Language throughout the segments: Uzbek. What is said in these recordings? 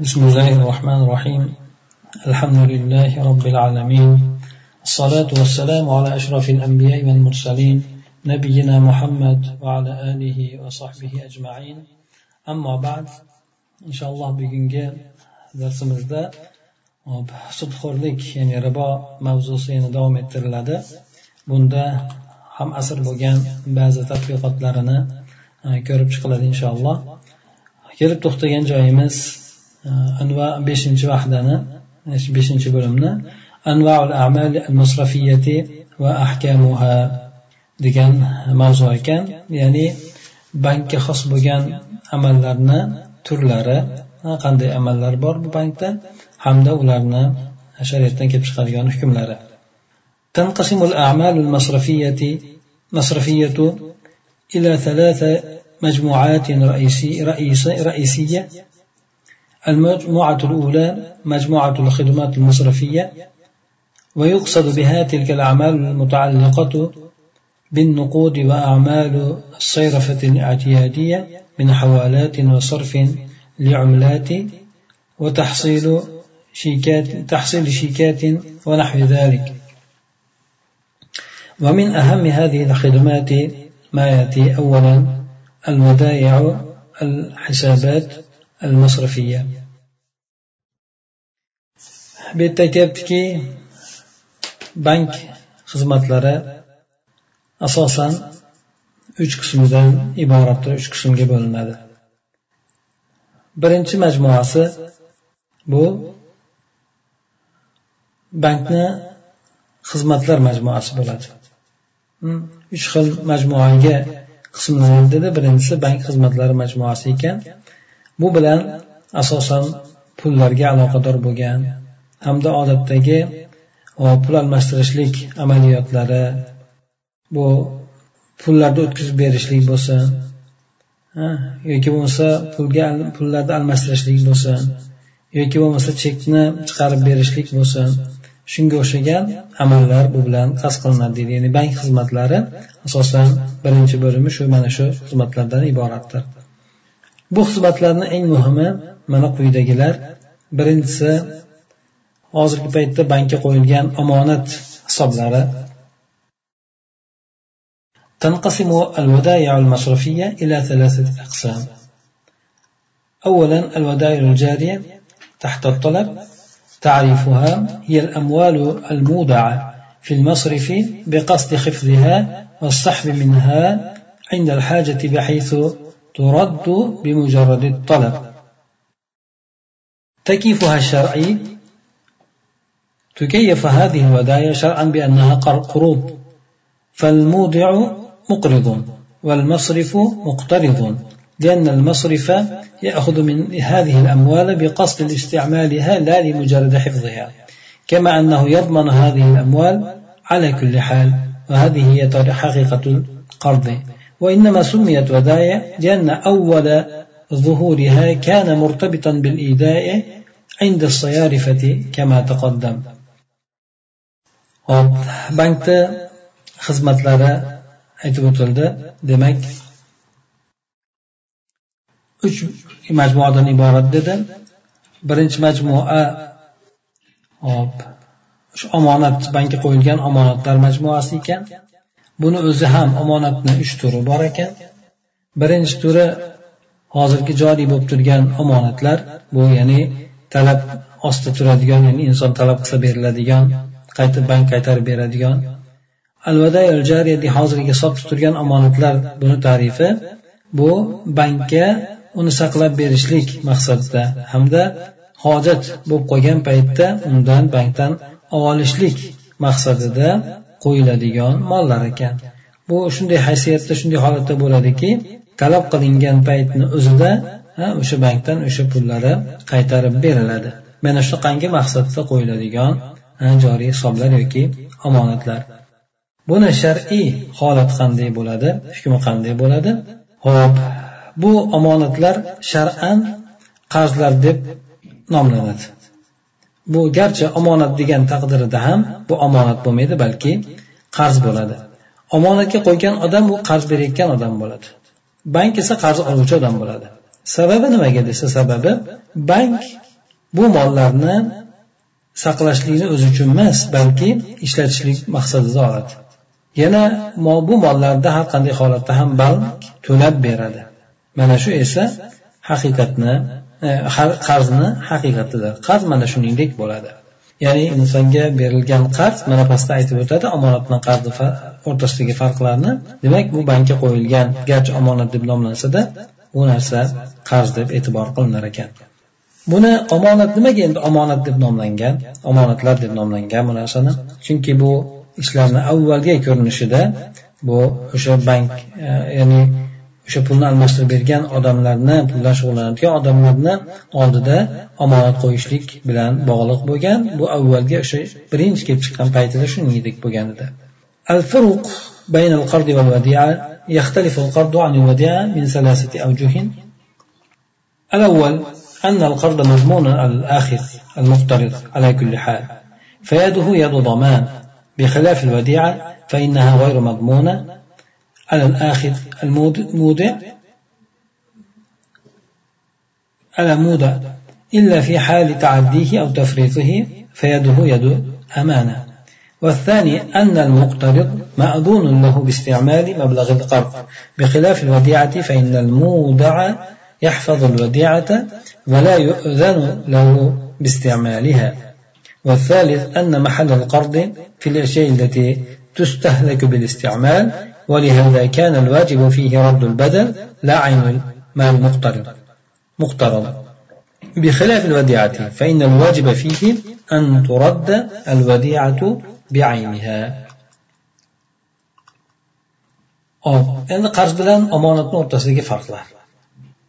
بسم الله الرحمن الرحيم الحمد لله رب العالمين الصلاة والسلام على أشرف الأنبياء والمرسلين نبينا محمد وعلى آله وصحبه أجمعين أما بعد إن شاء الله bugungi darsimizda sudxo'rlik ya'ni ribo mavzusi yana davom ettiriladi bunda ham asr bo'lgan ba'zi tadqiqotlarini ko'rib chiqiladi inshaalloh kelib to'xtagan joyimiz anva beshinchi vahdani beshinchi bo'limni anvaul amal musrafiyati va ahkamuha degan mavzu ekan ya'ni bankka xos bo'lgan amallarni turlari qanday amallar bor bu bankda hamda ularni shariatdan kelib chiqadigan hukmlari تنقسم الأعمال المصرفية مصرفية إلى ثلاثة مجموعات رئيسي رئيسي رئيسية المجموعة الأولى مجموعة الخدمات المصرفية ويقصد بها تلك الأعمال المتعلقة بالنقود وأعمال الصيرفة الاعتيادية من حوالات وصرف لعملات وتحصيل شيكات تحصيل شيكات ونحو ذلك. ومن أهم هذه الخدمات ما يأتي أولا الودائع الحسابات المصرفية bu yerda aytyaptiki bank xizmatlari asosan uch qismdan iboratdir uch qismga bo'linadi birinchi majmuasi bu bankni xizmatlar majmuasi bo'ladi uch xil majmuaga qismlanadi dedi birinchisi bank xizmatlari majmuasi ekan Bu bilan asosan pullarga aloqador bo'lgan hamda odatdagi pul almashtirishlik amaliyotlari bu pullarni o'tkazib berishlik bo'lsin yoki bo'lmasa pulga pullarni almashtirishlik bo'lsin yoki bo'lmasa chekni chiqarib berishlik bo'lsin shunga o'xshagan amallar bu bilan qasd qilinadi deydi. Ya'ni bank xizmatlari asosan birinchi bo'limi shu mana shu xizmatlardan iboratdir. Bu xizmatlarni eng muhimi mana quyidagilar. Birinchisi hozirgi paytda bankka qo'yilgan omonat hisoblari. تنقسم الودائع المصرفية إلى ثلاثة أقسام أولا الودائع الجارية تحت الطلب تعريفها هي الأموال المودعة في المصرف بقصد حفظها والسحب منها عند الحاجة بحيث ترد بمجرد الطلب. تكييفها الشرعي تكيف هذه الودائع شرعا بأنها قروض فالمودع مقرض والمصرف مقترض لأن المصرف يأخذ من هذه الأموال بقصد استعمالها لا لمجرد حفظها كما أنه يضمن هذه الأموال على كل حال وهذه هي حقيقة القرض. وإنما سميت ودائع لأن أول ظهورها كان مرتبطا بالإيداء عند الصيارفة كما تقدم bankda xizmatlari aytib o'tildi demak uch majmuadan iborat dedi birinchi majmua hop shu omonat bankka qo'yilgan omonatlar majmuasi ekan Buni o'zi ham omonatni uch turi bor ekan. Birinchi turi hozirgi joriy bo'lib turgan omonatlar bu ya'ni talab ostida turadigan ya'ni inson talab qilsa beriladigan qaytib bank qaytarib beradigan. Alvada hozirgi hisob turgan omonatlar buni tarifi bu bankka uni saqlab berishlik maqsadida hamda hojat bo'lib qolgan paytda undan bankdan olishlik maqsadida qo'yiladigan mollar ekan. Bu shunday haysiyatda shunday holatda bo'ladiki talab qilingan paytni o'zida o'sha bankdan o'sha pullari qaytarib beriladi. Mana shunaqangi maqsadda qo'yiladigan joriy hisoblar yoki omonatlar. Buni shar'iy holat qanday bo'ladi hukmi qanday bo'ladi? Ho'p bu omonatlar shar'an qarzlar deb nomlanadi. Bu garchi omonat degan taqdirida ham bu omonat bo'lmaydi balki qarz bo'ladi. Omonatga qo'ygan odam u qarz berayotgan odam bo'ladi. Bank esa qarz oluvchi odam bo'ladi. Sababi nimaga desa sababi bank bu mollarni saqlashlikni o'zi uchun emas balki ishlatishlik maqsadida oladi. Yana bu mollarda har qanday holatda ham bank to'lab beradi. Mana shu esa haqiqatni E, qarzni haqiqatida qarz mana shuningdek bo'ladi. Ya'ni insonga berilgan qarz mana pastda aytib o'tadi omonat bilan qarzni o'rtasidagi farqlarni. Demak bu bankka qo'yilgan garchi omonat deb nomlansada bu narsa qarz deb e'tibor qilinar ekan. Buni omonat nimaga endi omonat deb nomlangan? Omonatlar deb nomlangan bu narsani. Chunki bu ishlarni avvalgi ko'rinishida bu o'sha bank e, ya'ni o'sha pulni almashtirib bergan odamlarni puldan shug'ullanadigan odamlarni oldida omonat qo'yishlik bilan bog'liq bo'lgan bu avvalgi o'sha birinchi kelib chiqqan paytida shuningdek bo'lgan edi الفرق بين القرض والوديعة يختلف القرض عن الوديعة من ثلاثة أوجه الأول أن القرض مضمون على الآخر المقترض على كل حال فيده يد ضمان بخلاف الوديعة فإنها غير مضمونة على الآخذ المودع على مودع إلا في حال تعديه أو تفريطه فيده يد أمانة. والثاني أن المقترض مأذون له باستعمال مبلغ القرض. بخلاف الوديعة فإن المودع يحفظ الوديعة ولا يؤذن له باستعمالها. والثالث أن محل القرض في الأشياء التي تستهلك بالاستعمال ولهذا كان الواجب فيه رد البدل لا عين المال المقترض مقترض. بخلاف الوديعة فإن الواجب فيه أن ترد الوديعة بعينها. أو إن قرض بلان أمانة نورتسيك فرق لها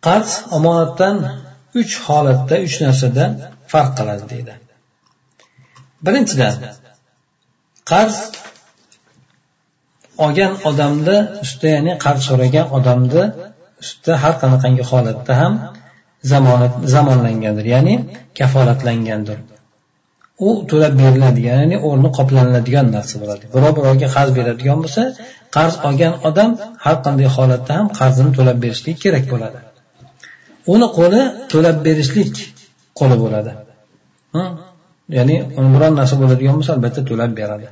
قرض أمانة 3 حالتة 3 نرسدة فرق لها birinchidan qarz olgan odamni ustida ya'ni qarz so'ragan odamni ustida har qanaqangi holatda ham zamonat zamonlangandir ya'ni kafolatlangandir. U to'lab beriladigan ya'ni o'rni qoplaniladigan narsa bo'ladi. Birov birovga qarz beradigan bo'lsa qarz olgan odam har qanday holatda ham qarzini to'lab berishlik kerak bo'ladi. Uni qo'li to'lab berishlik qo'li bo'ladi. Ya'ni biron narsa bo'ladigan bo'lsa albatta to'lab beradi.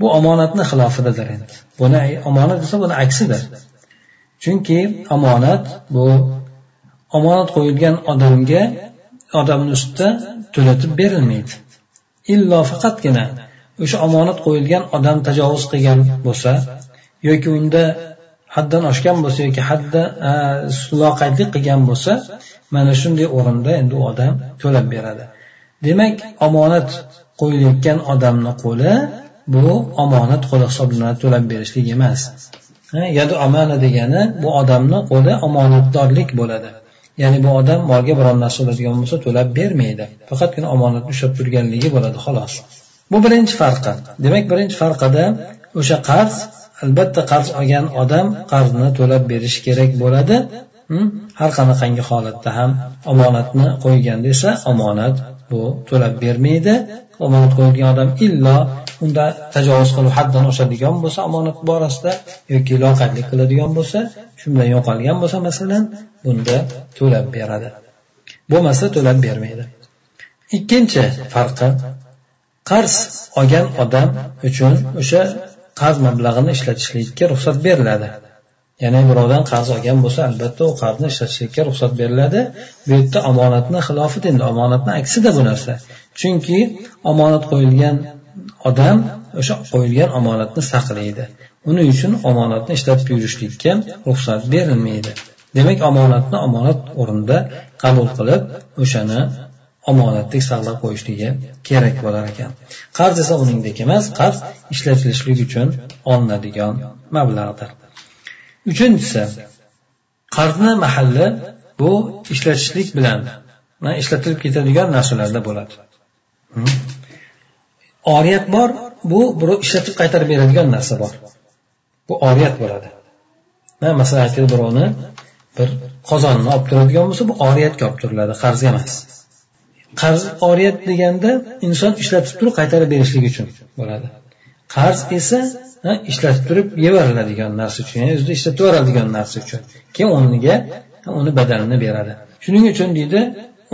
Bu omonatni xilofidadir endi. Buni omonat desa buni aksidir. Chunki omonat bu omonat qo'yilgan odamga odamni ustida to'latib berilmaydi. Illo faqatgina o'sha omonat qo'yilgan odam tajovuz qilgan bo'lsa yoki unda haddan oshgan bo'lsa yoki hadda loqaydlik qilgan bo'lsa mana shunday o'rinda endi u odam to'lab beradi. Demak omonat qo'yilayotgan odamni qo'li bu omonat qo'li hisoblanadi to'lab berishlik emas. Yadu amana degani bu odamni qo'li omonatdorlik bo'ladi. Ya'ni bu odam molga biron narsa oladigan bo'lsa to'lab bermaydi. Faqatgina omonatni ushlab turganligi bo'ladi xolos. Bu birinchi farqi. Demak birinchi farqida o'sha qarz albatta qarz olgan odam qarzni to'lab berishi kerak bo'ladi. Hm? Har qanaqangi holatda ham omonatni qo'yganda esa omonat bu to'lab bermaydi. Omonat qo'yilgan odam illo unda tajovuz qilib haddan oshadigan bo'lsa omonat borasida yoki loqaydlik qiladigan bo'lsa shundan yo'qolgan bo'lsa masalan bunda to'lab beradi. Bo'lmasa to'lab bermaydi. Ikkinchi farqi qarz olgan odam uchun o'sha qarz mablag'ini ishlatishlikka ruxsat beriladi. Ya'ni birovdan qarz olgan bo'lsa albatta u qarzni ishlatishlikka ruxsat beriladi. Bu yerda omonatni xilofi endi omonatni aksida bu narsa. Chunki omonat qo'yilgan odam o'sha qo'yilgan omonatni saqlaydi. Uning uchun omonatni ishlatib yurishlikka ruxsat berilmaydi. Demak omonatni omonat o'rnida qabul qilib o'shani omonatdek saqlab qo'yishligi kerak bo'lar ekan. Qarz esa uningdek emas qarz ishlatilishlik uchun olinadigan mablag'dir. Uchinchisi qarzni mahalli bu ishlatishlik bilan ishlatilib ketadigan narsalarda bo'ladi. Oriyat bor bu birov ishlatib qaytarib beradigan narsa bor. Bu oriyat bo'ladi. Masalan aytaylik birovni bir qozonni olib turadigan bo'lsa bu oriyatga olib turiladi qarz emas. Qarz oriyat deganda inson ishlatib turib qaytarib berishlik uchun bo'ladi. Qarz esa ishlatib turib yevariladigan narsa uchun ya'ni o'zida ishlatib yuboradigan narsa uchun keyin o'rniga uni badalini beradi. Shuning uchun deydi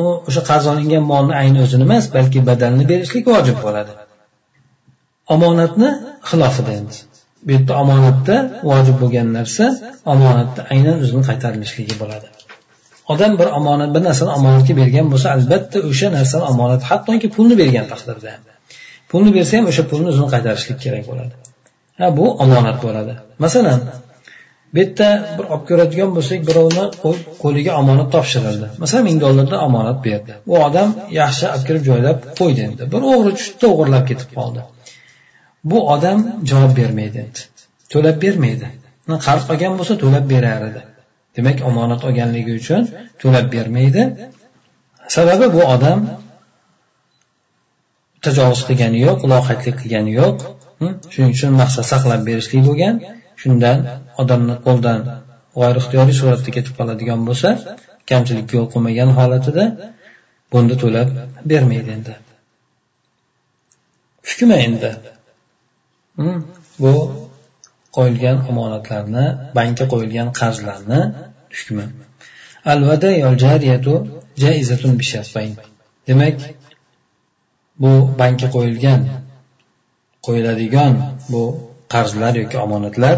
u o'sha qarz olingan molni ayni o'zini emas balki badalni berishlik vojib bo'ladi. Omonatni xilofida endi. Bu yerda omonatda vojib bo'lgan narsa omonatda aynan o'zini qaytarilishligi bo'ladi. Odam bir omonat bir narsani omonatga bergan bo'lsa albatta o'sha narsani omonat hattoki pulni bergan taqdirda pulni bersa ham o'sha pulni o'zini qaytarishlik kerak bo'ladi. Ha bu omonat bo'ladi. Masalan bu yerda bir olib ko'radigan bo'lsak birovni qo'liga omonat topshirildi. Masalan ming dollardan omonat berdi u odam yaxshi olib kirib joylab qo'ydi endi. Bir o'g'ri tushdi o'g'irlab ketib qoldi. Bu odam javob bermaydi endi. To'lab bermaydi. Qarz olgan bo'lsa to'lab berar edi. Demak omonat olganligi uchun to'lab bermaydi. Sababi bu odam tajovuz qilgani yo'q loqaydlik qilgani yo'q. Shuning uchun maqsad saqlab berishlik bo'lgan. Shundan odamni qo'ldan g'oyri ixtiyoriy suratda ketib qoladigan bo'lsa kamchilikka yo'l qo'ymagan holatida bunda to'lab bermaydi endi. Hukma endi. Bu qo'yilgan omonatlarni bankka qo'yilgan qarzlarni hukmi. Demak bu bankka qo'yilgan qo'yiladigan bu qarzlar yoki omonatlar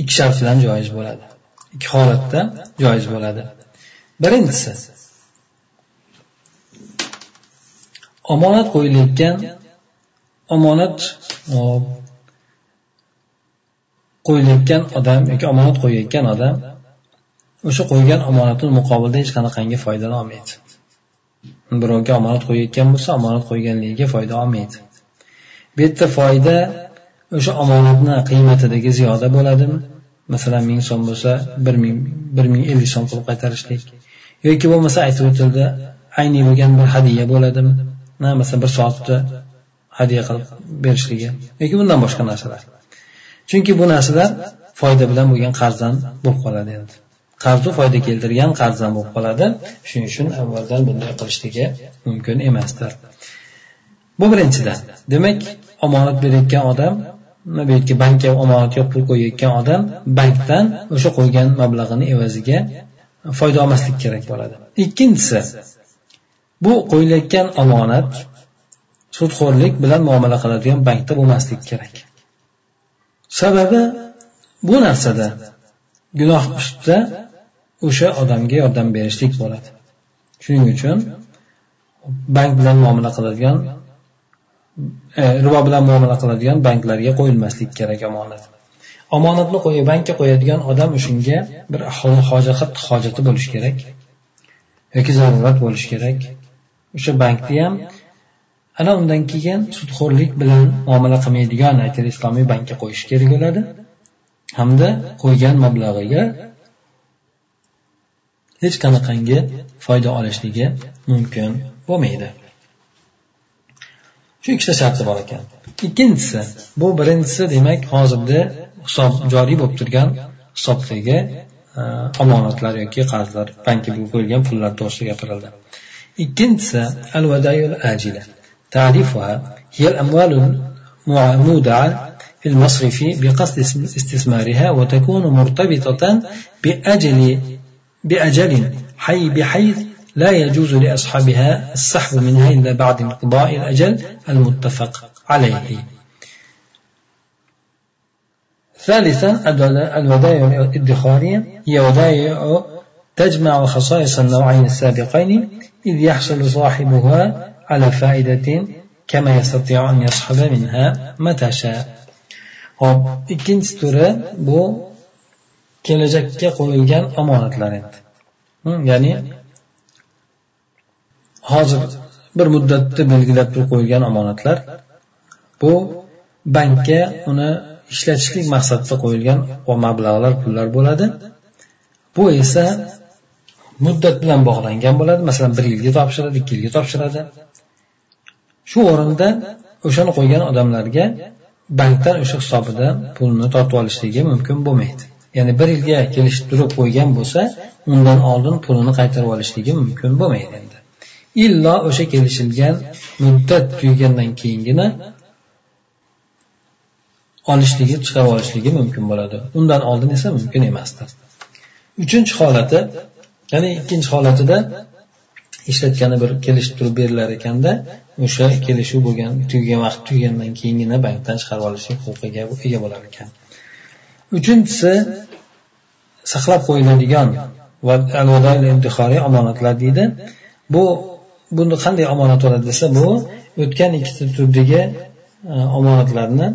ikki shart bilan joiz bo'ladi. Ikki holatda joiz bo'ladi. Birinchisi omonat qo'yilayotgan omonat qo'yilayotgan odam yoki omonat qo'yayotgan odam o'sha qo'ygan omonatini muqobilda hech qanaqangi foydani olmaydi. Birovga omonat qo'yayotgan bo'lsa omonat qo'yganligiga foyda olmaydi. Bu yerda foyda o'sha omonatni qiymatidagi ziyoda bo'ladimi? Masalan ming so'm bo'lsa bir ming bir ming ellik so'm qilib qaytarishlik. Yoki bo'lmasa aytib o'tildi ayniy bo'lgan bir hadya bo'ladimi? Masalan bir soatni hadya qilib berishligi. Yoki bundan boshqa narsalar. Chunki bu narsalar foyda bilan bo'lgan qarzdan bo'lib qoladi endi. Qarzu foyda keltirgan qarzdan bo'lib qoladi. Shuning uchun avvaldan bunday qilishligi mumkin emasdir. Bu birinchidan. Demak omonat berayotgan odam bu yerga bankka omonatga pul qo'yayotgan odam bankdan o'sha qo'ygan mablag'ini evaziga foyda olmaslik kerak bo'ladi. Ikkinchisi bu qo'yilayotgan omonat sudxo'rlik bilan muomala qiladigan bankda bo'lmasligi kerak. Sababi bu narsada gunoh ustida o'sha odamga yordam berishlik bo'ladi. Shuning uchun bank bilan muomala qiladigan E, ribo bilan muomala qiladigan banklarga qo'yilmaslik kerak omonat. Omonatni qo'yib bankka qo'yadigan odam o'shanga bir hojat hojati bo'lishi kerak yoki zarurat bo'lishi kerak. O'sha bankni ham ana undan keyin sudxo'rlik bilan muomala qilmaydigan aytaylik islomiy bankka qo'yish kerak bo'ladi. Hamda qo'ygan mablag'iga hech qanaqangi foyda olishligi mumkin bo'lmaydi. shu ikkita sharti bor ekan ikkinchisi bu birinchisi demak hozirda hisob joriy bo'lib turgan hisobdagi e, omonatlar yoki qarzlar bankka qo'yilgan pullar to'g'risida gapirildi ikkinchisi al vadayul ajila تعريفها هي الأموال المودعة في المصرف بقصد استثمارها وتكون مرتبطة بأجل بأجل حي بحيث لا يجوز لأصحابها السحب منها إلا بعد انقضاء الأجل المتفق عليه. ثالثا الودائع الادخارية. هي ودائع تجمع خصائص النوعين السابقين إذ يحصل صاحبها على فائدة كما يستطيع أن يصحب منها متى شاء. hop ikkinchi turi bu kelajakka qo'yilgan omonatlar endi ya'ni hozir bir muddatni belgilab turib qo'yilgan omonatlar. Bu bankka uni ishlatishlik maqsadida qo'yilgan mablag'lar pullar bo'ladi. Bu esa muddat bilan bog'langan bo'ladi. Masalan bir yilga topshiradi ikki yilga topshiradi. Shu o'rinda o'shani qo'ygan odamlarga bankdan o'sha hisobidan pulni tortib olishligi mumkin bo'lmaydi. Ya'ni bir yilga kelishib turib qo'ygan bo'lsa undan oldin pulini qaytarib olishligi mumkin bo'lmaydi endi. Illo o'sha kelishilgan muddat tugagandan keyingina olishligi chiqarib olishligi mumkin bo'ladi. Undan oldin esa mumkin emasdir. Uchinchi holati ya'ni ikkinchi holatida ishlatgani bir kelishib turib berilar ekanda o'sha kelishuv bo'lgan tugagan vaqt tugagandan keyingina bankdan chiqarib olishlik huquqiga ega bo'lar ekan. Uchinchisi saqlab qo'yiladigan omonatlar deydi. Bu buni qanday omonat bo'ladi desa bu o'tgan ikkita turdagi e, omonatlarni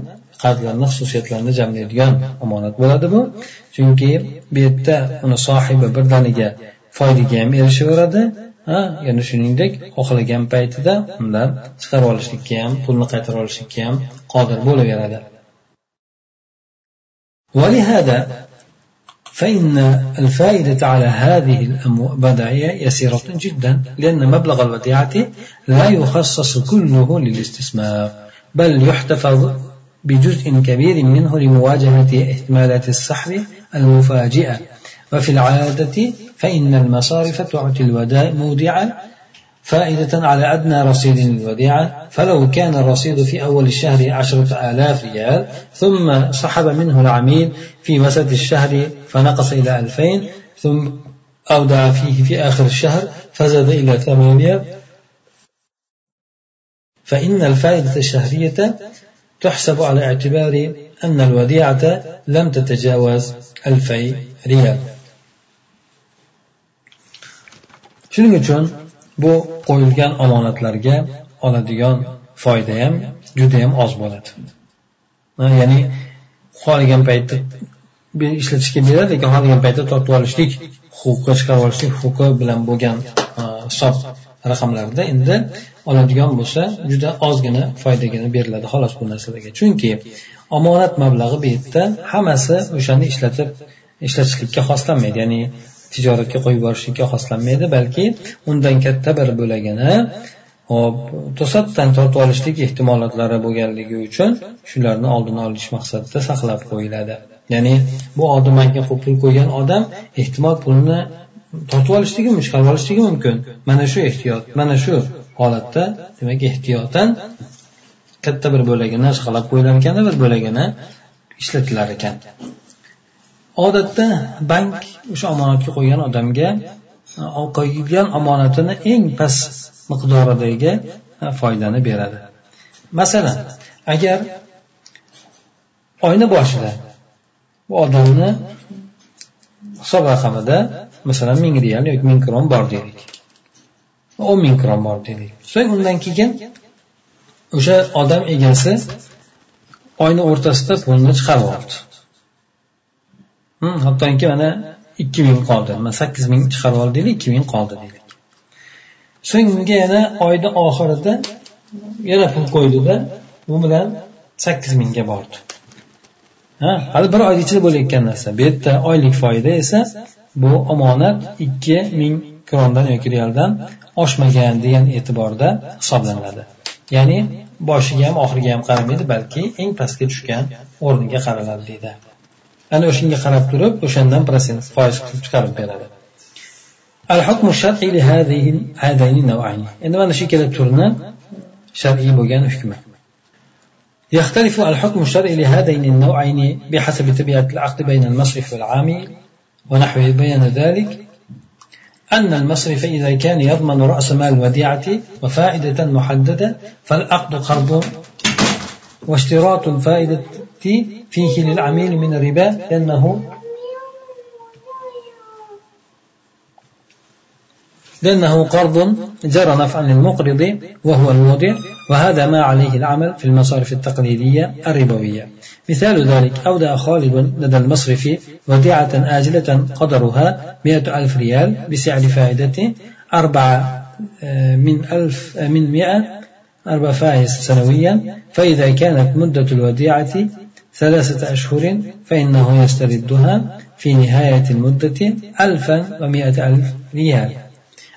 qarzlarni xususiyatlarini jamlaydigan omonat bo'ladi bu chunki bu yerda uni sohibi birdaniga foydaga ham erishaveradi ha yana shuningdek xohlagan paytida undan chiqarib olishlikka ham pulni qaytarib olishlikka ham qodir bo'laveradi ولهذا فإن الفائدة على هذه الودائع يسيرة جدا لأن مبلغ الوديعة لا يخصص كله للاستثمار بل يحتفظ بجزء كبير منه لمواجهة احتمالات السحب المفاجئة. وفي العادة فإن المصارف تعطي المودع فائدة على أدنى رصيد للوديعة فلو كان الرصيد في أول الشهر عشرة آلاف ريال ثم سحب منه العميل في وسط الشهر فنقص إلى ألفين ثم أودع فيه في آخر الشهر فزاد إلى ثمانية فإن الفائدة الشهرية تحسب على اعتبار أن الوديعة لم تتجاوز ألفي ريال. shuning bu qo'yilgan omonatlarga oladigan foyda ham judayam oz bo'ladi. Ya'ni xohlagan paytda ishlatishga beradi lekin xohlagan paytda tortib olishlik huquqi chiqarib olishlik huquqi bilan bo'lgan hisob raqamlarda endi oladigan bo'lsa juda ozgina foydagina beriladi xolos bu narsalarga. Chunki omonat mablag'i bu yerda hammasi o'shani ishlatib ishlatishlikka xoslanmaydi. Ya'ni tijoratga qo'yib yuborishlikka xoslanmaydi balki undan katta bir bo'lagini hop to'satdan tortib olishlik ehtimollatlari bo'lganligi uchun shularni oldini olish maqsadida saqlab qo'yiladi. Ya'ni bu oldin bankka pul qo'ygan odam ehtimol pulni tortib olishligi chiqarib olishligi mumkin. Mana shu ehtiyot mana shu holatda demak ehtiyotan katta bir bo'lagini saqlab qo'yilar ekan bir bo'lagini ishlatilar ekan. Odatda bank o'sha omonatga qo'ygan odamga e, qo'yilgan omonatini eng past miqdoridagi e, foydani beradi. Masalan agar oyni boshida bu odamni hisob raqamida masalan ming real yoki ming kron bor deylik. o'n ming kron bor deylik. So'ng undan keyin o'sha odam egasi oyni o'rtasida pulni chiqarib yubordi hattoki mana ikki ming qoldi. Mana sakkiz ming chiqarib oldi deylik ikki ming qoldi deylik. So'ng unga yana oyni oxirida yana pul qo'ydida bu bilan sakkiz mingga bordi. Ha hali bir oyni ichida bo'layotgan narsa. Bu yerda oylik foyda esa bu omonat ikki ming krondan yoki realdan oshmagan degan e'tiborda hisoblanadi. Ya'ni boshiga ham oxiriga ham qaramaydi balki eng pastga tushgan o'rniga qaraladi deydi. Ana o'shanga qarab turib o'shandan protsent foiz qilib chiqarib beradi. الحكم الشرعي لهذه هذين النوعين إنما نشكل ترنا شرعي بوجان حكمة يختلف الحكم الشرعي لهذين النوعين بحسب طبيعة العقد بين المصرف والعامل ونحو بيان ذلك أن المصرف إذا كان يضمن رأس مال الوديعة وفائدة محددة فالعقد قرض واشتراط الفائدة فيه للعميل من الربا لأنه لأنه قرض جرى نفعا للمقرض وهو المودع وهذا ما عليه العمل في المصارف التقليدية الربوية. مثال ذلك أودع خالد لدى المصرف وديعة آجلة قدرها مئة ألف ريال بسعر فائدة أربعة آه، من ألف آه، من مئة أربع فائز سنويا فإذا كانت مدة الوديعة ثلاثة أشهر فإنه يستردها في نهاية المدة ألفا ومائة ألف ريال.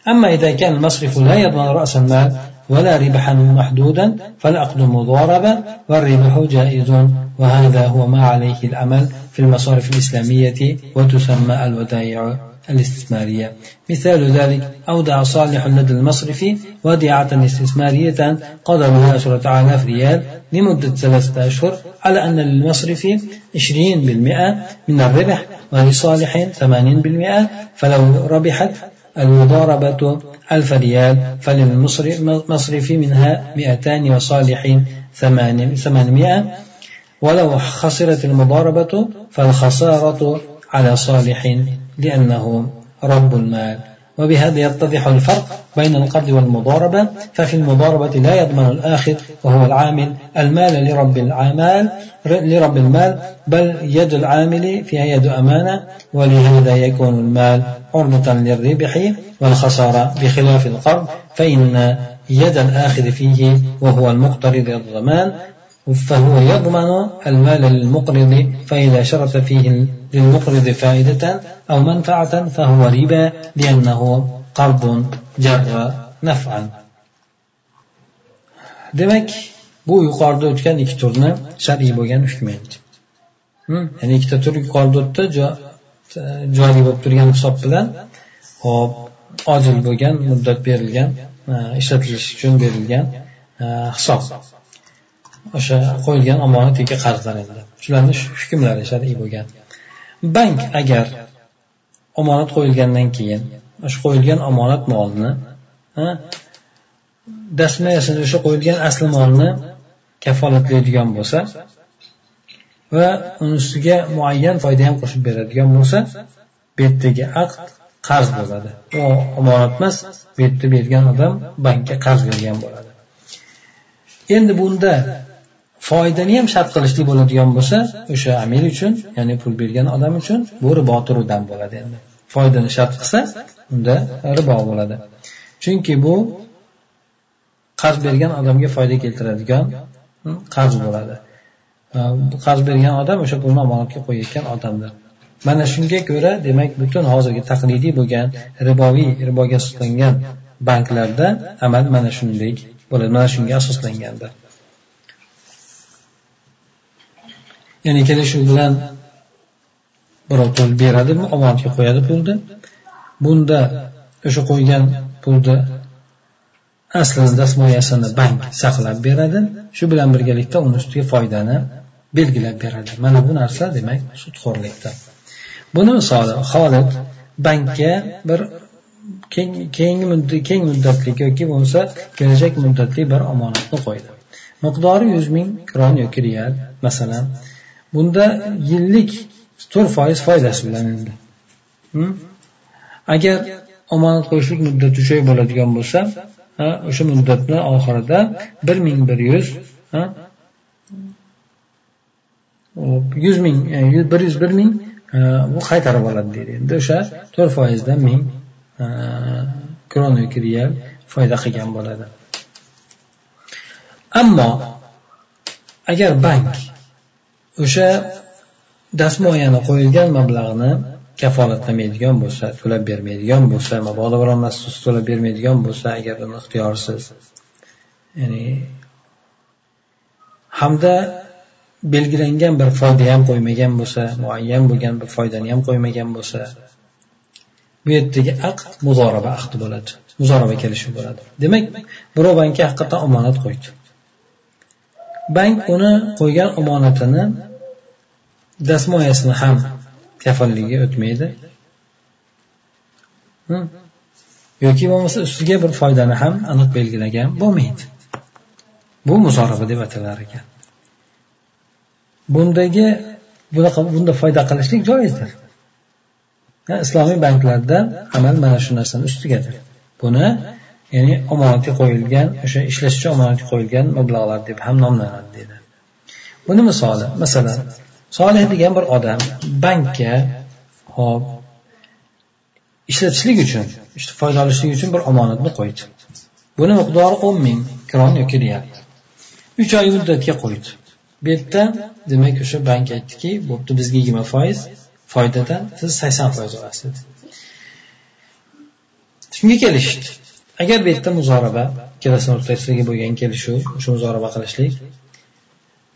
أما إذا كان المصرف لا يضمن رأس المال ولا ربحا محدودا فالعقد مضاربة والربح جائز وهذا هو ما عليه الأمل في المصارف الإسلامية وتسمى الودائع. الاستثمارية. مثال ذلك أودع صالح لدى المصرف وديعة استثمارية قدرها عشرة آلاف ريال لمدة ثلاثة أشهر على أن للمصرف عشرين بالمئة من الربح ولصالح ثمانين بالمئة. فلو ربحت المضاربة ألف ريال فللمصرف منها مئتان وصالح ثمانمائة. ولو خسرت المضاربة فالخسارة على صالح لأنه رب المال. وبهذا يتضح الفرق بين القرض والمضاربة ففي المضاربة لا يضمن الآخذ وهو العامل. المال لرب العمال لرب المال بل يد العامل فيها يد أمانة ولهذا يكون المال عرضة للربح والخسارة بخلاف القرض فإن يد الآخذ فيه وهو المقترض الضمان. فهو يضمن المال للمقرض فإذا شرط فيه للمقرض فائدة أو منفعة فهو ربا لأنه قرض جر نفعا demak bu yuqorida o'tgan ikki turni shar'iy bo'lgan ushlaydi ya'ni ikkita tur yuqorida o'tdi joriy bo'lib turgan hisob bilan hop ojil bo'lgan muddat berilgan ishlatilish uchun berilgan hisob o'sha qo'yilgan omonat yoki qarzlar endi shularni hukmlari shar'iy bo'lgan. Bank agar omonat qo'yilgandan keyin o'sha qo'yilgan omonat molni dasmayasini o'sha qo'yilgan asli molni kafolatlaydigan bo'lsa va uni ustiga muayyan foyda ham qo'shib beradigan bo'lsa bu yerdagi aqd qarz bo'ladi. U omonat emas bu yerda bergan odam bankka qarz bergan bo'ladi. Endi bunda foydani ham shart qilishlik bo'ladigan bo'lsa o'sha amil uchun ya'ni pul bergan odam uchun bu ribo turidan bo'ladi endi. Foydani shart qilsa unda ribo bo'ladi. Chunki bu qarz bergan odamga foyda keltiradigan hmm, qarz bo'ladi. Qarz bergan odam o'sha pulni omonatga qo'yayotgan odamdir. Mana shunga ko'ra demak butun hozirgi taqlidiy bo'lgan riboviy riboga asoslangan banklarda amal mana shunday bo'ladi mana shunga asoslangandir. Ya'ni kelishuv bilan birov pul beradi omonatga qo'yadi pulni. Bunda o'sha qo'ygan pulni aslini dastmoyasini bank saqlab beradi. Shu bilan birgalikda uni ustiga foydani belgilab beradi. Mana bu narsa demak sudxo'rlikdir. Buni misoli holid bankka bir keyingi muddat keng muddatli yoki bo'lmasa kelajak muddatli bir omonatni qo'ydi. Miqdori yuz ming kron yoki real masalan bunda yillik to'rt foiz foydasi bilan endi agar omonat qo'yishlik muddati uch oy bo'ladigan bo'lsa o'sha muddatni oxirida bir ming bir yuz yuz ming e, bir yuz bir ming e, bu qaytarib oladi deydi. Endi o'sha to'rt foizdan ming e, kron yoki real foyda qilgan bo'ladi. Ammo agar bank o'sha dastmoyani qo'yilgan mablag'ni kafolatlamaydigan bo'lsa to'lab bermaydigan bo'lsa mabodo biron narsa to'lab bermaydigan bo'lsa agar uni ixtiyorsiz ya'ni hamda belgilangan bir foyda ham qo'ymagan bo'lsa muayyan bo'lgan bir foydani ham qo'ymagan bo'lsa bu yerdagi aqd muzoraba aqdi bo'ladi muzoraba kelishuv bo'ladi. Demak birov bankka haqiqatdan omonat qo'ydi. Bank uni qo'ygan omonatini dastmoyasini ham kafilligiga o'tmaydi. Yoki bo'lmasa ustiga bir foydani ham aniq belgilagan bo'lmaydi. Bu musoraba deb atalar ekan. Bundagi bunaqa bunda foyda qilishlik joizdir. Islomiy banklarda amal mana shu narsani ustigadir. Buni ya'ni omonatga qo'yilgan o'sha ishlash uchun omonatga qo'yilgan mablag'lar deb ham nomlanadi deydi. Buni misoli masalan solih degan bir odam bankka hop ishlatishlik uchun foyda olishlik uchun bir omonatni qo'ydi. Buni miqdori o'n ming kron yoki real uch oy muddatga qo'ydi. Bu yerda demak o'sha bank aytdiki bo'pti bizga yigirma foiz foydadan siz sakson foiz olasiz. Dedi shunga kelishdi. Agar bu yerda muzoraba ikkalasini o'rtasidagi bo'lgan kelishuv o'sha muzoraba qilishlik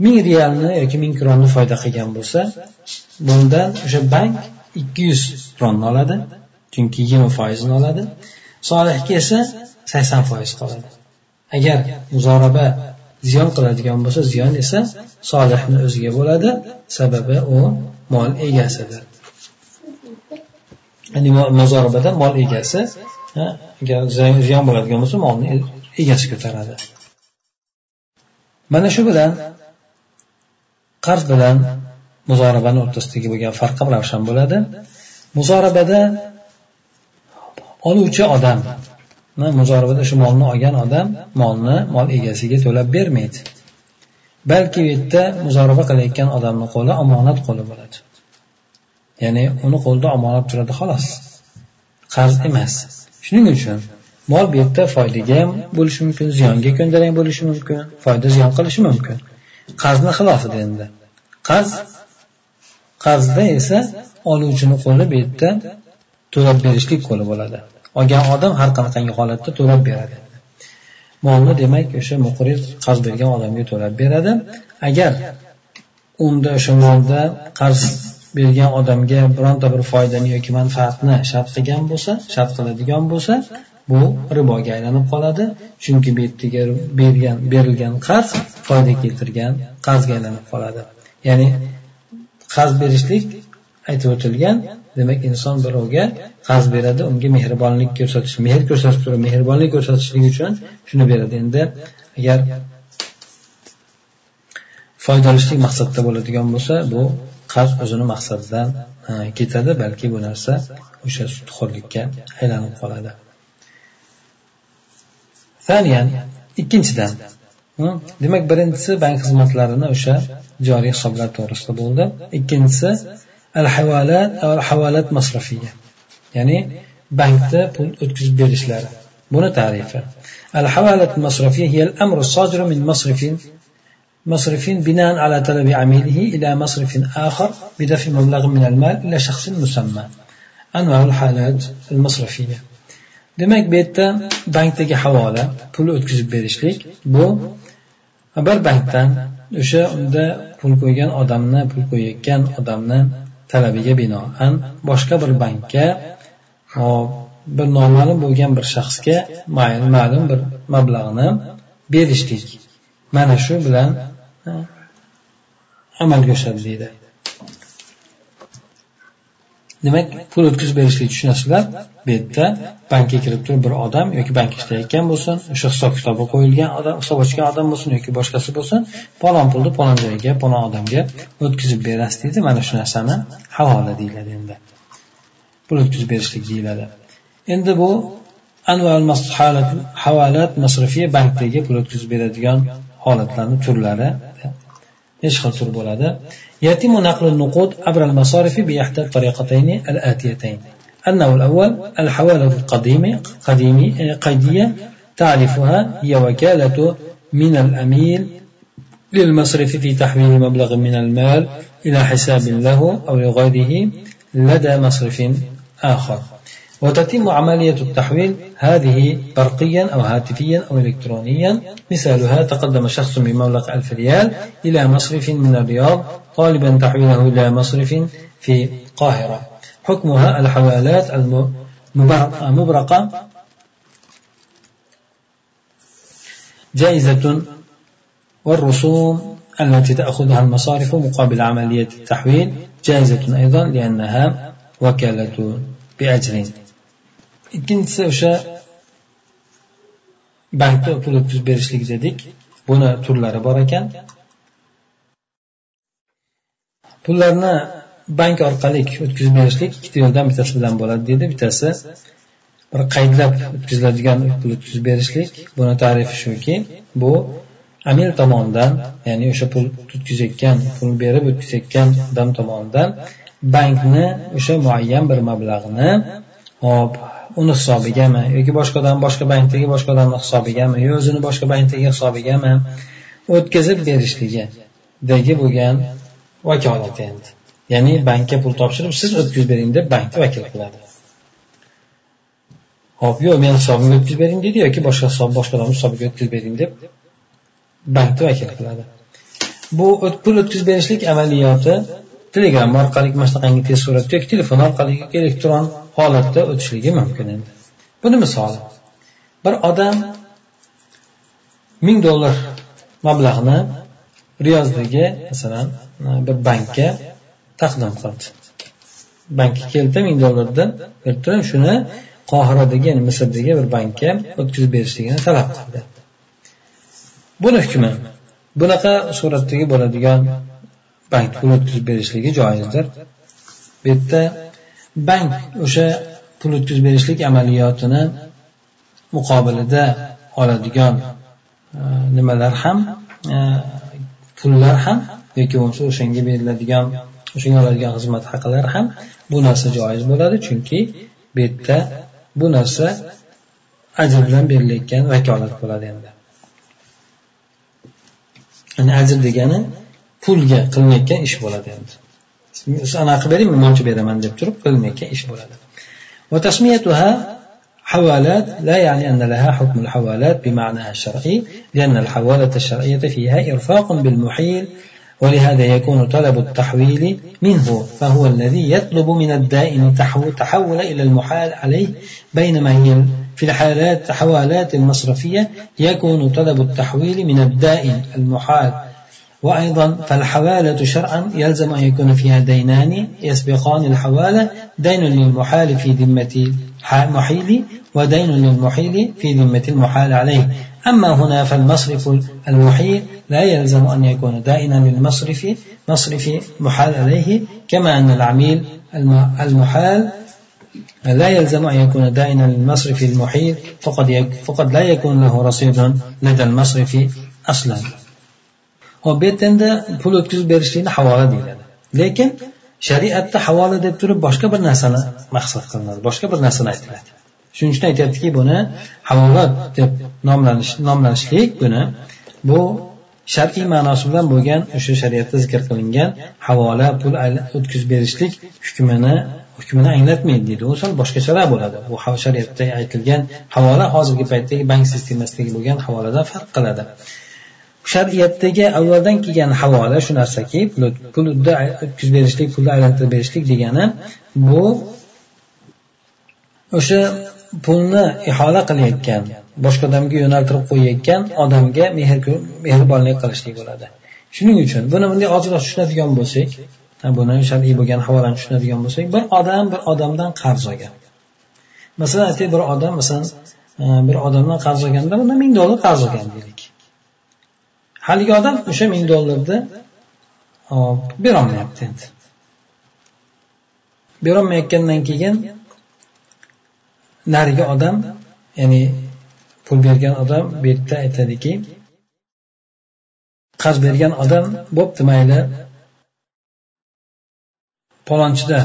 ming realni yoki ming kronni foyda qilgan bo'lsa bundan o'sha bank ikki yuz kronni oladi chunki yigirma foizini oladi. Solihga esa sakson foiz qoladi. Agar muzoraba ziyon qiladigan bo'lsa ziyon esa solihni o'ziga bo'ladi sababi u mol egasidir. Ya'ni muzorabada mol egasi agar ziyon bo'ladigan bo'lsa molni egasi ko'taradi. Mana shu bilan qarz bilan muzorabani o'rtasidagi bo'lgan farq ham ravshan bo'ladi. Muzorabada oluvchi odam muzorabada shu molni olgan odam molni mol egasiga to'lab bermaydi. Balki u yerda muzoraba qilayotgan odamni qo'li omonat qo'li bo'ladi. Ya'ni uni qo'lida omonat turadi xolos. Qarz emas. Shuning uchun mol bu yerda foydaga ham bo'lishi mumkin ziyonga ko'ndalang bo'lishi mumkin foyda ziyon qilishi mumkin. Qarzni xilofida endi. Qarz qarzda esa oluvchini qo'li bu yerda to'lab berishlik qo'li bo'ladi. Olgan odam har qanaqangi holatda to'lab beradi. Molni demak o'sha muqrir qarz bergan odamga to'lab beradi. Agar unda o'sha molda qarz bergan odamga bironta bir foydani yoki manfaatni shart qilgan bo'lsa shart qiladigan bo'lsa bu riboga aylanib qoladi. Chunki bu yerdagi bergan berilgan qarz foyda keltirgan qarzga aylanib qoladi. Ya'ni qarz berishlik aytib o'tilgan demak inson birovga qarz beradi unga mehribonlik ko'rsatish mehr ko'rsatib turib mehribonlik ko'rsatishlik uchun shuni beradi. Endi agar foyda olishlik maqsadda bo'ladigan bo'lsa bu qarz o'zini maqsadidan e, ketadi balki bu narsa o'sha sudxo'rlikka aylanib qoladi. Ikkinchidan demak birinchisi bank xizmatlarini o'sha joriy hisoblar to'g'risida bo'ldi ikkinchisi al havolat al havolat masrafiya ya'ni bankda pul o'tkazib berishlari buni tarifi al havolat masrafiya hiya al amru الصادر min مصرف مصرف بناء على طلب عميله إلى مصرف آخر بدفع مبلغ من المال إلى شخص مسمى أنواع الحالات المصرفية demak bu yerda bankdagi havola pul o'tkazib berishlik bu bir bankdan o'sha unda pul qo'ygan odamni pul qo'yayotgan odamni talabiga binoan boshqa bir bankka bir noma'lum bo'lgan bir shaxsga ma'lum bir mablag'ni berishlik mana shu bilan amalga oshadi deydi. Demak pul o'tkazib berishlik tushunasizlar? Bu yerda bankka kirib turib bir odam yoki bankda ishlayotgan bo'lsin o'sha hisob kitobi qo'yilgan odam hisob ochgan odam bo'lsin yoki boshqasi bo'lsin palon pulni palon joyga palon odamga o'tkazib berasiz deydi. Mana shu narsani havola deyiladi endi. Pul o'tkazib berishlik deyiladi. Endi bu havolat masrifiya bankdagi pul o'tkazib beradigan holatlarni turlari besh xil tur يتم نقل النقود عبر المصارف بإحدى الطريقتين الآتيتين. النوع الأول الحوالة القديمة قديمة قيدية تعرفها هي وكالة من الأمير للمصرف في تحويل مبلغ من المال إلى حساب له أو لغيره لدى مصرف آخر. وتتم عملية التحويل هذه برقيا أو هاتفيا أو إلكترونيا. مثالها تقدم شخص بمبلغ ألف ريال إلى مصرف من الرياض طالبا تحويله إلى مصرف في القاهرة. حكمها الحوالات المبرقة جائزة والرسوم التي تأخذها المصارف مقابل عملية التحويل جائزة أيضا لأنها وكالة بأجر. Ikkinchisi o'sha bankda pul o'tkazib berishlik dedik. Buni turlari bor ekan. Pullarni bank orqali o'tkazib berishlik ikkita yo'ldan bittasi bilan bo'ladi deydi. Bittasi bir qaydlab o'tkaziladigan pul o'tkazib berishlik. Buni tarifi shuki bu amir tomonidan ya'ni o'sha pul o'tkazayotgan pul berib o'tkazayotgan odam tomonidan bankni o'sha muayyan bir mablag'ni hop uni hisobigami yoki boshqa odam boshqa bankdagi boshqa odamni hisobigami yo o'zini boshqa bankdagi hisobigami o'tkazib berishligidagi bo'lgan vakolat endi. Ya'ni bankka pul topshirib siz o'tkazib bering deb bankni vakil qiladi. Hop yo'q meni hisobimga o'tkazib bering deydi yoki boshqa hisob boshqa odamni hisobiga o'tkazib bering deb bankni vakil qiladi. Bu pul o'tkazib berishlik amaliyoti telegram orqali mana shunaqangi tez suratda yoki telefon orqali elektron holatda o'tishligi mumkin endi. Buni misoli bir odam ming dollar mablag'ni riyozdagi masalan bir bankka taqdim qildi. Bankka keldi ming dollardan berib turib shuni qohiradagi ya'ni misrdagi bir bankka o'tkazib berishligini talab qildi. Buni hukmi bunaqa suratdagi bo'ladigan bank pul o'tkazib berishligi joizdir. Bu yerda bank o'sha pul o'tkazib berishlik amaliyotini muqobilida oladigan e, nimalar ham e, pullar ham yoki bo'lmasa o'shanga beriladigan o'shanga oladigan xizmat haqilari ham bu narsa joiz bo'ladi. Chunki bu yerda bu narsa ajr bilan berilayotgan vakolat bo'ladi endi. Ya'ni ajr degani pulga qilinayotgan ish bo'ladi endi. Anaqa bering men buncha beraman deb turib qilinayotgan ish bo'ladi. حوالات لا يعني أن لها حكم الحوالات بمعناها الشرعي لأن الحوالة الشرعية فيها إرفاق بالمحيل ولهذا يكون طلب التحويل منه فهو الذي يطلب من الدائن تحول إلى المحال عليه بينما هي في الحالات حوالات المصرفية يكون طلب التحويل من الدائن المحال وأيضا فالحوالة شرعا يلزم أن يكون فيها دينان يسبقان الحوالة دين للمحال في ذمة المحيل ودين للمحيل في ذمة المحال عليه. أما هنا فالمصرف المحيل لا يلزم أن يكون دائنا للمصرف مصرف محال عليه كما أن العميل المحال لا يلزم أن يكون دائنا للمصرف المحيل فقد, فقد لا يكون له رصيد لدى المصرف أصلا. Hop bu yerda endi pul o'tkazib berishlikni havola deyiladi. Lekin shariatda havola deb turib boshqa bir narsani maqsad qilinadi boshqa bir narsani aytiladi. Shuning uchun aytyaptiki buni havola deb nomlanish nomlanishlik buni bu shar'iy ma'nosi bilan bo'lgan o'sha shariatda zikr qilingan havola pul o'tkazib berishlik hukmini hukmini anglatmaydi deydi. U sal boshqacharoq bo'ladi. Bu shariatda aytilgan havola hozirgi paytdagi bank sistemasidagi bo'lgan havoladan farq qiladi. Shariatdagi avvaldan kelgan havola shu narsaki pulni o'tkazib berishlik pulni aylantirib berishlik degani bu o'sha pulni ihola qilayotgan boshqa odamga yo'naltirib qo'yayotgan odamga mehr mehribonlik qilishlik bo'ladi. Shuning uchun buni bunday ozroq tushunadigan bo'lsak buni shar'iy bo'lgan havolani tushunadigan bo'lsak bir odam bir odamdan qarz olgan. Masalan aytaylik bir odam masalan e, bir odamdan qarz olganda bundan ming dollar qarz olgan deylik. Haligi odam o'sha ming dollarni berolmayapti endi. Berolmayotgandan keyin narigi odam ya'ni pul bergan odam bu yerda aytadiki qarz bergan odam bo'pti mayli palonchida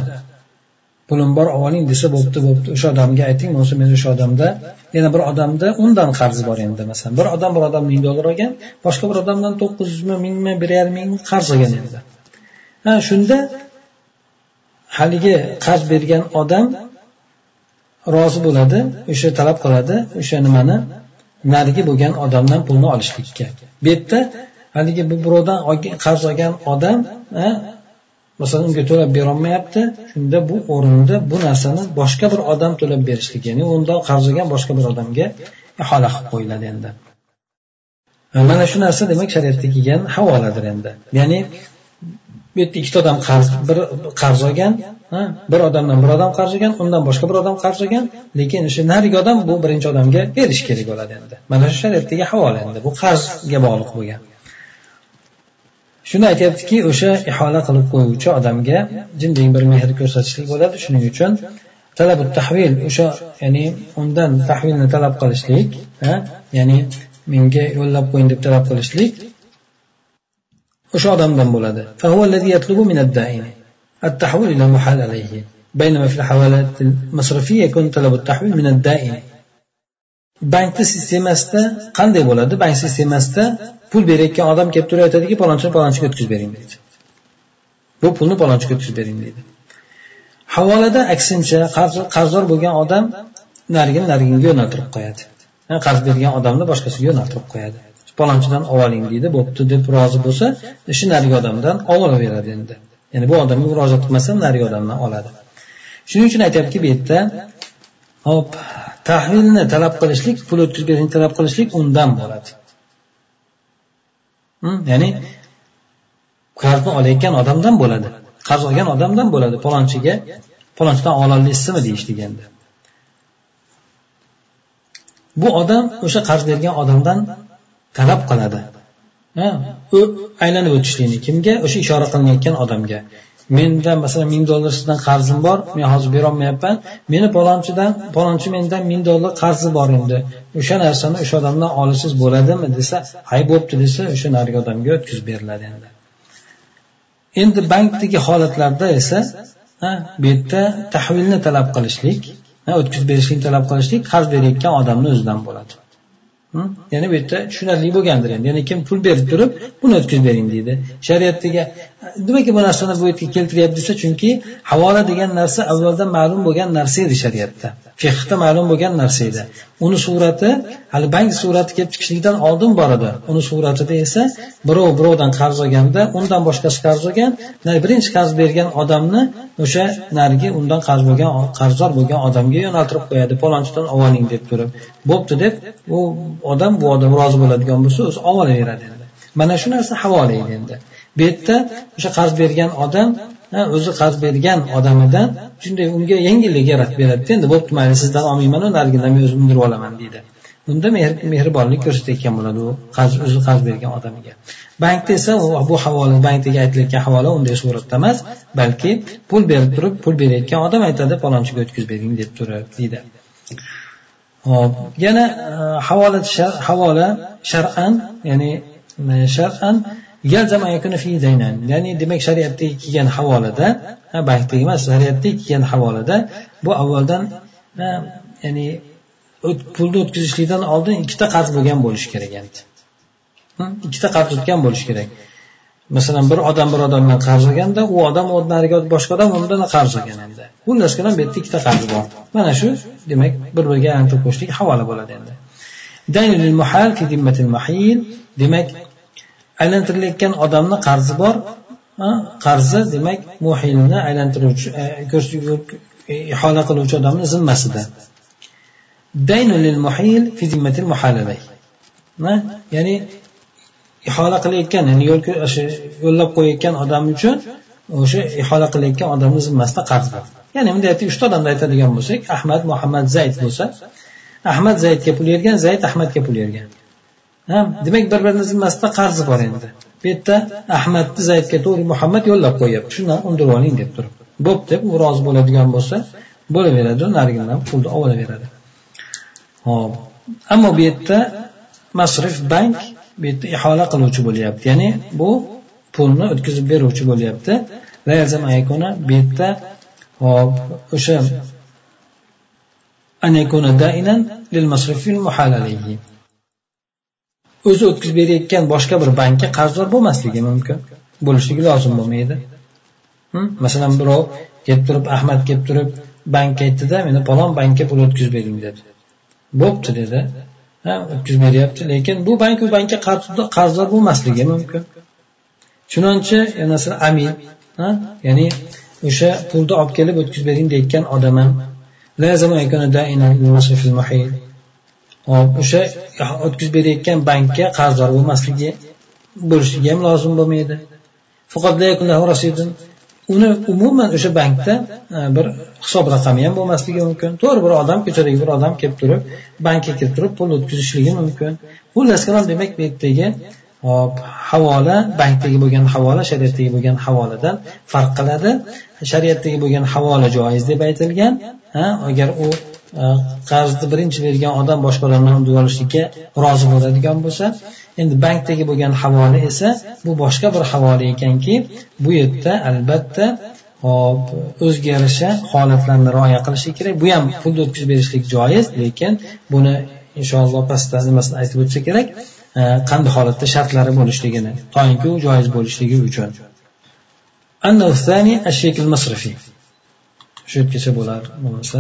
pulim bor oling desa bo'pti bo'pti. O'sha odamga ayting bo'lmasa men o'sha odamda yana bir odamda undan qarzi bor endi masalan. Bir odam bir odam ming dollar olgan boshqa bir odamdan to'qqiz yuzmi mingmi bir yarim ming qarz olgan endi. Ha shunda haligi qarz bergan odam rozi bo'ladi o'sha talab qiladi o'sha nimani narigi bo'lgan odamdan pulni olishlikka. Bu yerda haligi bu birovdan qarz olgan odam masalan unga to'lab berolmayapti. Shunda bu o'rinda bu narsani boshqa bir odam to'lab berishlik ya'ni undan qarz olgan boshqa bir odamga ihola qilib qo'yiladi endi. Mana shu narsa demak shariatda kelgan havoladir endi. Ya'ni bu yerda ikkita odam qarz bir qarz olgan bir odamdan bir odam qarz olgan undan boshqa bir odam qarz olgan. Lekin o'sha narigi odam bu birinchi odamga berish kerak bo'ladi endi. Mana shu shariatdagi havola endi. Bu qarzga bog'liq bo'lgan. shuni aytyaptiki o'sha ihola qilib qo'yuvchi odamga jindek bir mehr ko'rsatishlik bo'ladi shuning uchun talabu tahvil o'sha ya'ni undan tahvilni talab qilishlik ya'ni menga yo'llab qo'ying deb talab qilishlik o'sha odamdan bo'ladi التحويل إلى محال عليه بينما في الحوالات المصرفية يكون طلب التحويل من الدائن bankni sistemasida qanday bo'ladi bank sistemasida pul berayotgan odam kelib turib aytadiki palonchini palonchiga o'tkazib bering deydi bu pulni palonchiga o'tkazib bering deydi havolada aksincha qarzdor bo'lgan odam narigini narigiga yo'naltirib qo'yadi. Qarz bergan odamni boshqasiga yo'naltirib qo'yadi. Palonchidan oling deydi bo'pti deb rozi bo'lsa shu narigi odamdan olaveradi endi. Ya'ni bu odamga murojaat qilmasa narigi odamdan oladi. Shuning uchun aytyaptiki bu yerda hop tahvilni talab qilishlik pul o'tkazib berishni talab qilishlik undan bo'ladi. Ya'ni qarzni olayotgan odamdan bo'ladi. Qarz olgan odamdan bo'ladi. Palonchiga palonchidan ololmaysizmi deyish deganda. Bu odam o'sha qarz bergan odamdan talab qiladi. Aylanib o'tishlikni kimga? O'sha ishora qilinayotgan odamga. Menda masalan ming dollar sizdan qarzim bor men hozir berolmayapman. Meni palonchidan palonchi mendan ming dollar qarzi bor endi. O'sha narsani o'sha odamdan olsangiz bo'ladimi desa hay bo'pti desa o'sha narigi odamga o'tkazib beriladi endi. Endi bankdagi holatlarda esa bu yerda tahvilni talab qilishlik o'tkazib berishlikni talab qilishlik qarz berayotgan odamni o'zidan bo'ladi. Ya'ni bu yerda tushunarli bo'lgandir endi. Ya'ni kim pul berib turib buni o'tkazib bering deydi. Shariatdagi nimaga bu narsani bu yerga keltiryapti desa chunki havola degan narsa avvaldan ma'lum bo'lgan narsa edi shariatda. Fiqda ma'lum bo'lgan narsa edi. Uni surati hali bank surati kelib chiqishligidan oldin bor edi uni suratida esa birov birovdan qarz olganda undan boshqasi qarz olgan birinchi qarz bergan odamni o'sha narigi undan qarz bo'lgan qarzdor bo'lgan odamga yo'naltirib qo'yadi. Palonchidan oling deb turib. Bo'pti deb u odam bu odam rozi bo'ladigan bo'lsa o'zi olaveradi endi mana shu narsa havola edi endi. Bu yerda o'sha qarz bergan odam o'zi qarz bergan odamidan shunday unga yengillik yaratib beradida endi bo'pti mayli sizdan olmayman narigidan men o'zim undirib olaman deydi. Unda mehribonlik ko'rsatayotgan bo'ladi u qarz o'zi qarz bergan odamiga. Bankda esa bu havola bankdagi aytilayotgan havola unday suratda emas balki pul berib turib pul berayotgan odam aytadi palonchiga o'tkazib bering deb turib deydi. Hop yana e, havola havola shar'an ya'ni e, shar'an ya'ni demak shariatdagi kelgan havolada bankdagi emas shariatdagi kelgan havolada bu avvaldan ya'ni pulni o'tkazishlikdan oldin ikkita qarz bo'lgan bo'lishi kerak endi. Ikkita qarz o'tgan bo'lishi kerak. Masalan bir odam bir odamdan qarz olganda u odam nariga boshqa odam undan qarz olgan endi. Xullas ham bu yerda ikkita qarz bor mana shu demak bir biriga aylantirib qo'yishlik havola bo'ladi endi. Demak aylantirilayotgan odamni qarzi bor qarzi demak muhilni aylantiruvchi e, e, ihola qiluvchi odamni zimmasida. Ya'ni ihola qilayotgan ya'ni yo'l yo'llab qo'yayotgan odam uchun o'sha ihola qilayotgan odamni zimmasida qarz bor. Ya'ni bunday aytib uchta odamni aytadigan bo'lsak ahmad muhammad zayd bo'lsa ahmad zaydga pul bergan zayd ahmadga pul bergan. Demak bir birini zimmasida qarzi bor endi. Bu yerda ahmadni zaydga to'g'ri muhammad yo'llab qo'yyapti shundan undirib oling deb turib. Bo'pti deb u rozi bo'ladigan bo'lsa bo'laveradi narigidan pulni olaveradi. Hop ammo bu yerda masrif bank bu yerda ihola qiluvchi bo'lyapti. Ya'ni bu pulni o'tkazib beruvchi bo'lyapti. Bu yerda hop o'sha o'zi o'tkazib berayotgan boshqa bir bankka qarzdor bo'lmasligi mumkin. Bo'lishligi lozim bo'lmaydi. Hm? Masalan birov kelib turib ahmad kelib turib bankka aytdida meni palon bankka pul o'tkazib bering dedi. Bo'pti dedi. Ha o'tkazib beryapti. Lekin bu bank u bankka qarzdor bo'lmasligi mumkin. Chunonchi masalan amin. Ya'ni o'sha pulni olib kelib o'tkazib bering deyotgan odam ham hop o'sha o'tkazib berayotgan bankka qarzdor bo'lmasligi bo'lishligi ham lozim bo'lmaydi. Uni umuman o'sha bankda e, bir hisob raqami ham bo'lmasligi mumkin. To'g'ri bir odam ko'chadagi bir odam kelib turib bankka kirib turib pul o'tkazishligi mumkin. Xullas kalom demak bu yerdagi hop havola bankdagi bo'lgan havola shariatdagi bo'lgan havoladan farq qiladi. Shariatdagi bo'lgan havola joiz deb aytilgan ha agar u Э, qarzni birinchi bergan odam boshqa odamdan olishlikka rozi bo'ladigan bo'lsa endi bankdagi bo'lgan havola esa bu boshqa bir havola ekanki bu yerda albatta hop o'ziga yarasha holatlarni rioya qilishi kerak. Bu ham pulni o'tkazib berishlik joiz lekin buni inshaalloh pastda nimasini aytib o'tsa kerak e, qanday holatda shartlari bo'lishligini toinki u joiz bo'lishligi uchun. Shu yergacha bo'lar bo'lmasa.